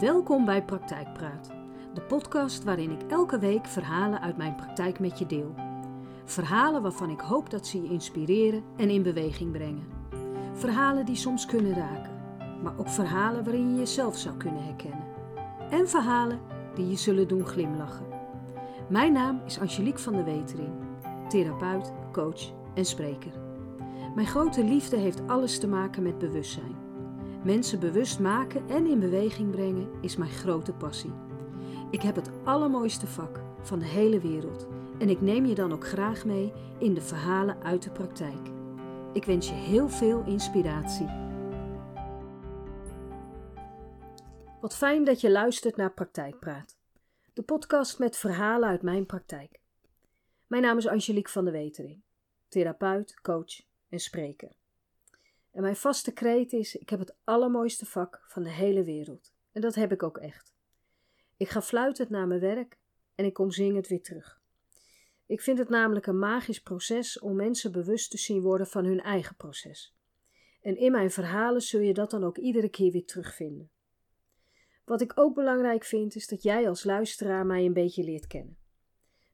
Welkom bij Praktijkpraat, de podcast waarin ik elke week verhalen uit mijn praktijk met je deel. Verhalen waarvan ik hoop dat ze je inspireren en in beweging brengen. Verhalen die soms kunnen raken, maar ook verhalen waarin je jezelf zou kunnen herkennen. En verhalen die je zullen doen glimlachen. Mijn naam is Angelique van der Wetering, therapeut, coach en spreker. Mijn grote liefde heeft alles te maken met bewustzijn. Mensen bewust maken en in beweging brengen is mijn grote passie. Ik heb het allermooiste vak van de hele wereld en ik neem je dan ook graag mee in de verhalen uit de praktijk. Ik wens je heel veel inspiratie. Wat fijn dat je luistert naar Praktijkpraat, de podcast met verhalen uit mijn praktijk. Mijn naam is Angelique van der Wetering, therapeut, coach en spreker. En mijn vaste kreet is: ik heb het allermooiste vak van de hele wereld. En dat heb ik ook echt. Ik ga fluitend naar mijn werk en ik kom zingend weer terug. Ik vind het namelijk een magisch proces om mensen bewust te zien worden van hun eigen proces. En in mijn verhalen zul je dat dan ook iedere keer weer terugvinden. Wat ik ook belangrijk vind, is dat jij als luisteraar mij een beetje leert kennen.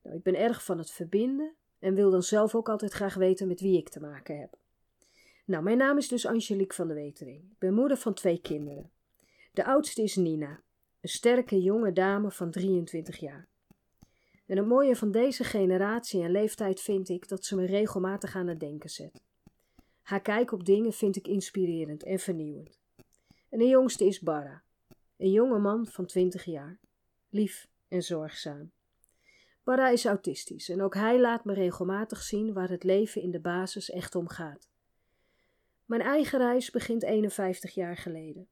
Nou, ik ben erg van het verbinden en wil dan zelf ook altijd graag weten met wie ik te maken heb. Nou, mijn naam is dus Angelique van de Wetering. Ik ben moeder van twee kinderen. De oudste is Nina, een sterke jonge dame van 23 jaar. En het mooie van deze generatie en leeftijd vind ik dat ze me regelmatig aan het denken zet. Haar kijk op dingen vind ik inspirerend en vernieuwend. En de jongste is Barra, een jonge man van 20 jaar, lief en zorgzaam. Barra is autistisch en ook hij laat me regelmatig zien waar het leven in de basis echt om gaat. Mijn eigen reis begint 51 jaar geleden.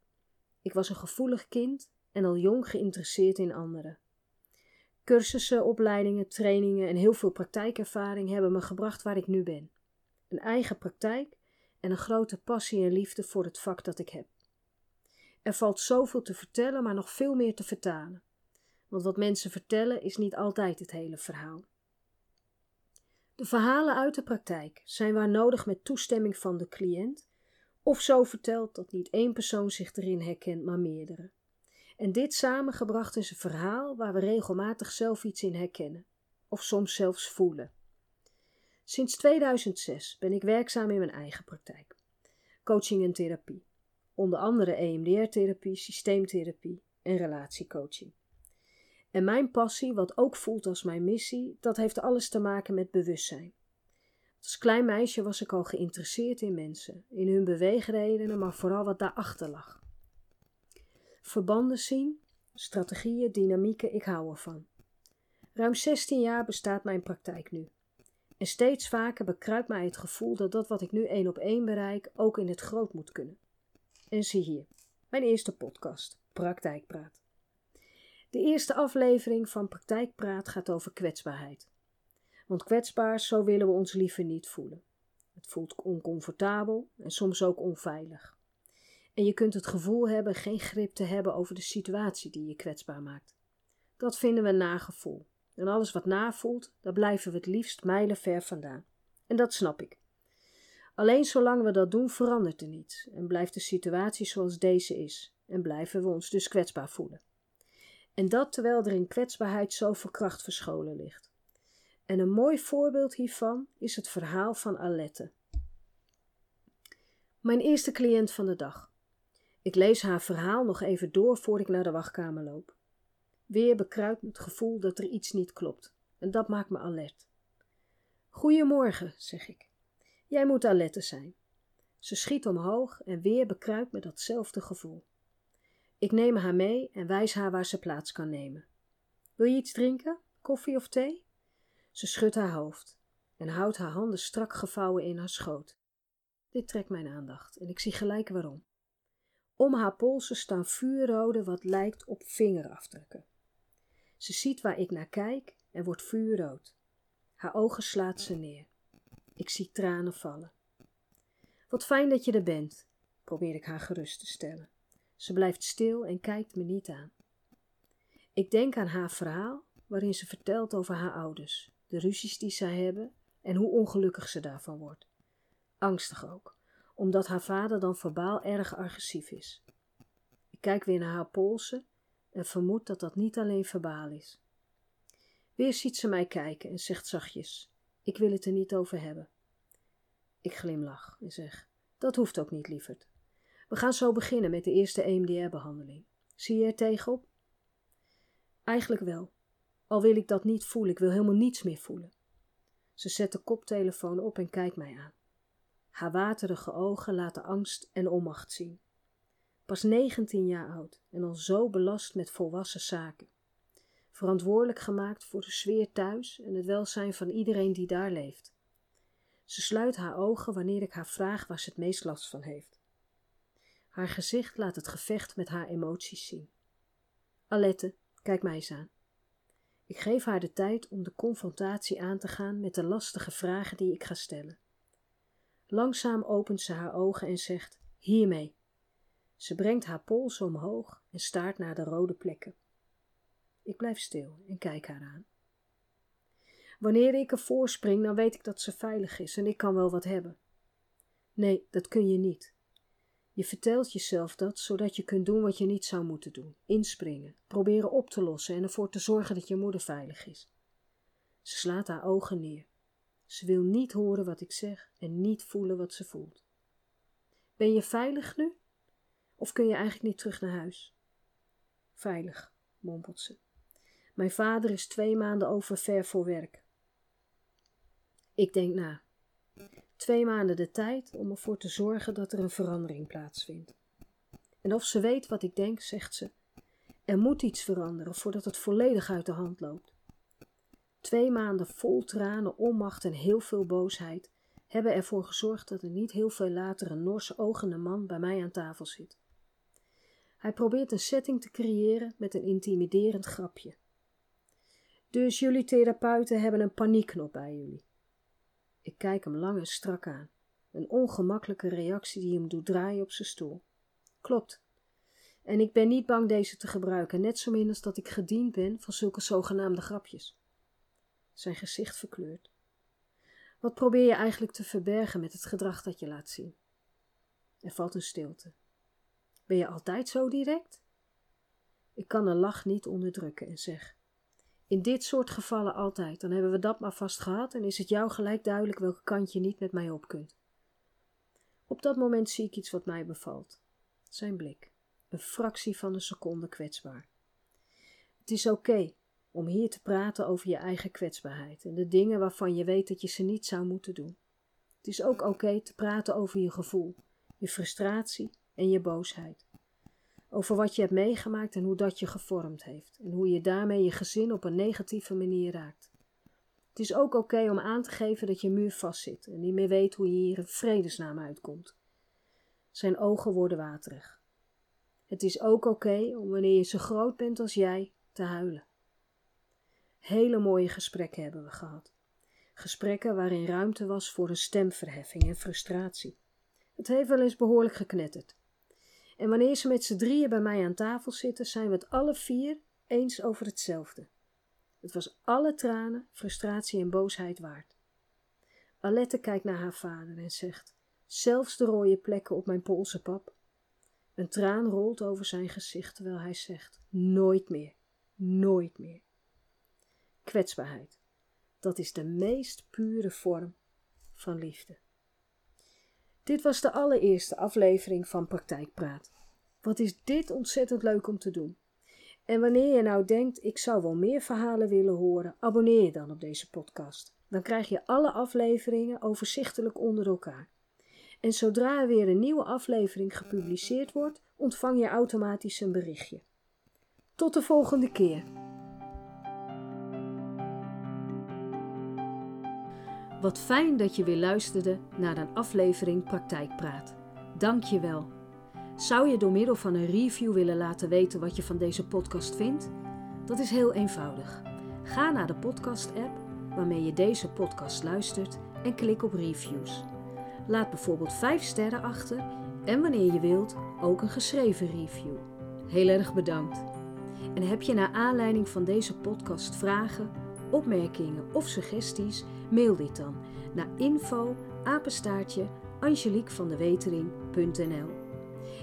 Ik was een gevoelig kind en al jong geïnteresseerd in anderen. Cursussen, opleidingen, trainingen en heel veel praktijkervaring hebben me gebracht waar ik nu ben. Een eigen praktijk en een grote passie en liefde voor het vak dat ik heb. Er valt zoveel te vertellen, maar nog veel meer te vertalen. Want wat mensen vertellen is niet altijd het hele verhaal. De verhalen uit de praktijk zijn waar nodig met toestemming van de cliënt of zo verteld dat niet één persoon zich erin herkent, maar meerdere. En dit samengebracht is een verhaal waar we regelmatig zelf iets in herkennen, of soms zelfs voelen. Sinds 2006 ben ik werkzaam in mijn eigen praktijk. Coaching en therapie. Onder andere EMDR-therapie, systeemtherapie en relatiecoaching. En mijn passie, wat ook voelt als mijn missie, dat heeft alles te maken met bewustzijn. Als klein meisje was ik al geïnteresseerd in mensen, in hun beweegredenen, maar vooral wat daarachter lag. Verbanden zien, strategieën, dynamieken, ik hou ervan. Ruim 16 jaar bestaat mijn praktijk nu. En steeds vaker bekruipt mij het gevoel dat dat wat ik nu één op één bereik ook in het groot moet kunnen. En zie hier, mijn eerste podcast, Praktijkpraat. De eerste aflevering van Praktijkpraat gaat over kwetsbaarheid. Want kwetsbaar, zo willen we ons liever niet voelen. Het voelt oncomfortabel en soms ook onveilig. En je kunt het gevoel hebben geen grip te hebben over de situatie die je kwetsbaar maakt. Dat vinden we nagevoel. En alles wat navoelt, daar blijven we het liefst mijlenver vandaan. En dat snap ik. Alleen zolang we dat doen, verandert er niets en blijft de situatie zoals deze is en blijven we ons dus kwetsbaar voelen. En dat terwijl er in kwetsbaarheid zoveel kracht verscholen ligt. En een mooi voorbeeld hiervan is het verhaal van Alette. Mijn eerste cliënt van de dag. Ik lees haar verhaal nog even door voor ik naar de wachtkamer loop. Weer bekruipt het gevoel dat er iets niet klopt. En dat maakt me alert. Goedemorgen, zeg ik. Jij moet Alette zijn. Ze schiet omhoog en weer bekruipt me datzelfde gevoel. Ik neem haar mee en wijs haar waar ze plaats kan nemen. Wil je iets drinken? Koffie of thee? Ze schudt haar hoofd en houdt haar handen strak gevouwen in haar schoot. Dit trekt mijn aandacht en ik zie gelijk waarom. Om haar polsen staan vuurrode wat lijkt op vingerafdrukken. Ze ziet waar ik naar kijk en wordt vuurrood. Haar ogen slaat ze neer. Ik zie tranen vallen. Wat fijn dat je er bent, probeer ik haar gerust te stellen. Ze blijft stil en kijkt me niet aan. Ik denk aan haar verhaal waarin ze vertelt over haar ouders, de ruzies die zij hebben en hoe ongelukkig ze daarvan wordt. Angstig ook, omdat haar vader dan verbaal erg agressief is. Ik kijk weer naar haar polsen en vermoed dat dat niet alleen verbaal is. Weer ziet ze mij kijken en zegt zachtjes: Ik wil het er niet over hebben. Ik glimlach en zeg: Dat hoeft ook niet, lieverd. We gaan zo beginnen met de eerste EMDR-behandeling. Zie je er tegenop? Eigenlijk wel. Al wil ik dat niet voelen, ik wil helemaal niets meer voelen. Ze zet de koptelefoon op en kijkt mij aan. Haar waterige ogen laten angst en onmacht zien. Pas 19 jaar oud en al zo belast met volwassen zaken. Verantwoordelijk gemaakt voor de sfeer thuis en het welzijn van iedereen die daar leeft. Ze sluit haar ogen wanneer ik haar vraag waar ze het meest last van heeft. Haar gezicht laat het gevecht met haar emoties zien. Alette, kijk mij eens aan. Ik geef haar de tijd om de confrontatie aan te gaan met de lastige vragen die ik ga stellen. Langzaam opent ze haar ogen en zegt: Hiermee. Ze brengt haar pols omhoog en staart naar de rode plekken. Ik blijf stil en kijk haar aan. Wanneer ik ervoor spring, dan weet ik dat ze veilig is en ik kan wel wat hebben. Nee, dat kun je niet. Je vertelt jezelf dat zodat je kunt doen wat je niet zou moeten doen: inspringen, proberen op te lossen en ervoor te zorgen dat je moeder veilig is. Ze slaat haar ogen neer. Ze wil niet horen wat ik zeg en niet voelen wat ze voelt. Ben je veilig nu? Of kun je eigenlijk niet terug naar huis? Veilig, mompelt ze. Mijn vader is twee maanden over ver voor werk. Ik denk na. Twee maanden de tijd om ervoor te zorgen dat er een verandering plaatsvindt. En of ze weet wat ik denk, zegt ze: Er moet iets veranderen voordat het volledig uit de hand loopt. Twee maanden vol tranen, onmacht en heel veel boosheid hebben ervoor gezorgd dat er niet heel veel later een Norse ogende man bij mij aan tafel zit. Hij probeert een setting te creëren met een intimiderend grapje. Dus jullie therapeuten hebben een paniekknop bij jullie. Ik kijk hem lang en strak aan. Een ongemakkelijke reactie die hem doet draaien op zijn stoel. Klopt. En ik ben niet bang deze te gebruiken, net zo min als dat ik gediend ben van zulke zogenaamde grapjes. Zijn gezicht verkleurt. Wat probeer je eigenlijk te verbergen met het gedrag dat je laat zien? Er valt een stilte. Ben je altijd zo direct? Ik kan een lach niet onderdrukken en zeg: in dit soort gevallen altijd. Dan hebben we dat maar vast gehad en is het jou gelijk duidelijk welke kant je niet met mij op kunt. Op dat moment zie ik iets wat mij bevalt. Zijn blik. Een fractie van een seconde kwetsbaar. Het is oké om hier te praten over je eigen kwetsbaarheid en de dingen waarvan je weet dat je ze niet zou moeten doen. Het is ook oké te praten over je gevoel, je frustratie en je boosheid over wat je hebt meegemaakt en hoe dat je gevormd heeft en hoe je daarmee je gezin op een negatieve manier raakt. Het is ook oké om aan te geven dat je muur vastzit en niet meer weet hoe je hier in vredesnaam uitkomt. Zijn ogen worden waterig. Het is ook oké om wanneer je zo groot bent als jij te huilen. Hele mooie gesprekken hebben we gehad. Gesprekken waarin ruimte was voor een stemverheffing en frustratie. Het heeft wel eens behoorlijk geknetterd. En wanneer ze met z'n drieën bij mij aan tafel zitten, zijn we het alle vier eens over hetzelfde. Het was alle tranen, frustratie en boosheid waard. Alette kijkt naar haar vader en zegt: Zelfs de rode plekken op mijn polsen, pap. Een traan rolt over zijn gezicht terwijl hij zegt: Nooit meer, nooit meer. Kwetsbaarheid. Dat is de meest pure vorm van liefde. Dit was de allereerste aflevering van Praktijkpraat. Wat is dit ontzettend leuk om te doen? En wanneer je nou denkt, ik zou wel meer verhalen willen horen, abonneer je dan op deze podcast. Dan krijg je alle afleveringen overzichtelijk onder elkaar. En zodra er weer een nieuwe aflevering gepubliceerd wordt, ontvang je automatisch een berichtje. Tot de volgende keer. Wat fijn dat je weer luisterde naar een aflevering Praktijkpraat. Dank je wel. Zou je door middel van een review willen laten weten wat je van deze podcast vindt? Dat is heel eenvoudig. Ga naar de podcast-app waarmee je deze podcast luistert en klik op reviews. Laat bijvoorbeeld 5 sterren achter en wanneer je wilt ook een geschreven review. Heel erg bedankt. En heb je naar aanleiding van deze podcast vragen, opmerkingen of suggesties? Mail dit dan naar info angeliekvandewetering.nl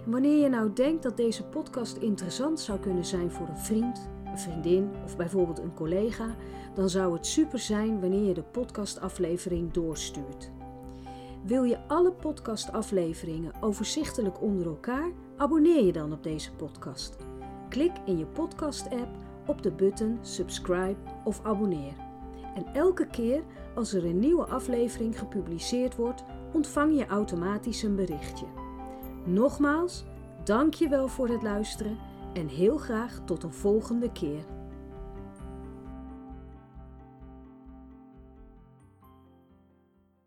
En wanneer je nou denkt dat deze podcast interessant zou kunnen zijn voor een vriend, een vriendin of bijvoorbeeld een collega, dan zou het super zijn wanneer je de podcastaflevering doorstuurt. Wil je alle podcastafleveringen overzichtelijk onder elkaar? Abonneer je dan op deze podcast. Klik in je podcast-app op de button subscribe of abonneer. En elke keer als er een nieuwe aflevering gepubliceerd wordt, ontvang je automatisch een berichtje. Nogmaals, dank je wel voor het luisteren en heel graag tot een volgende keer.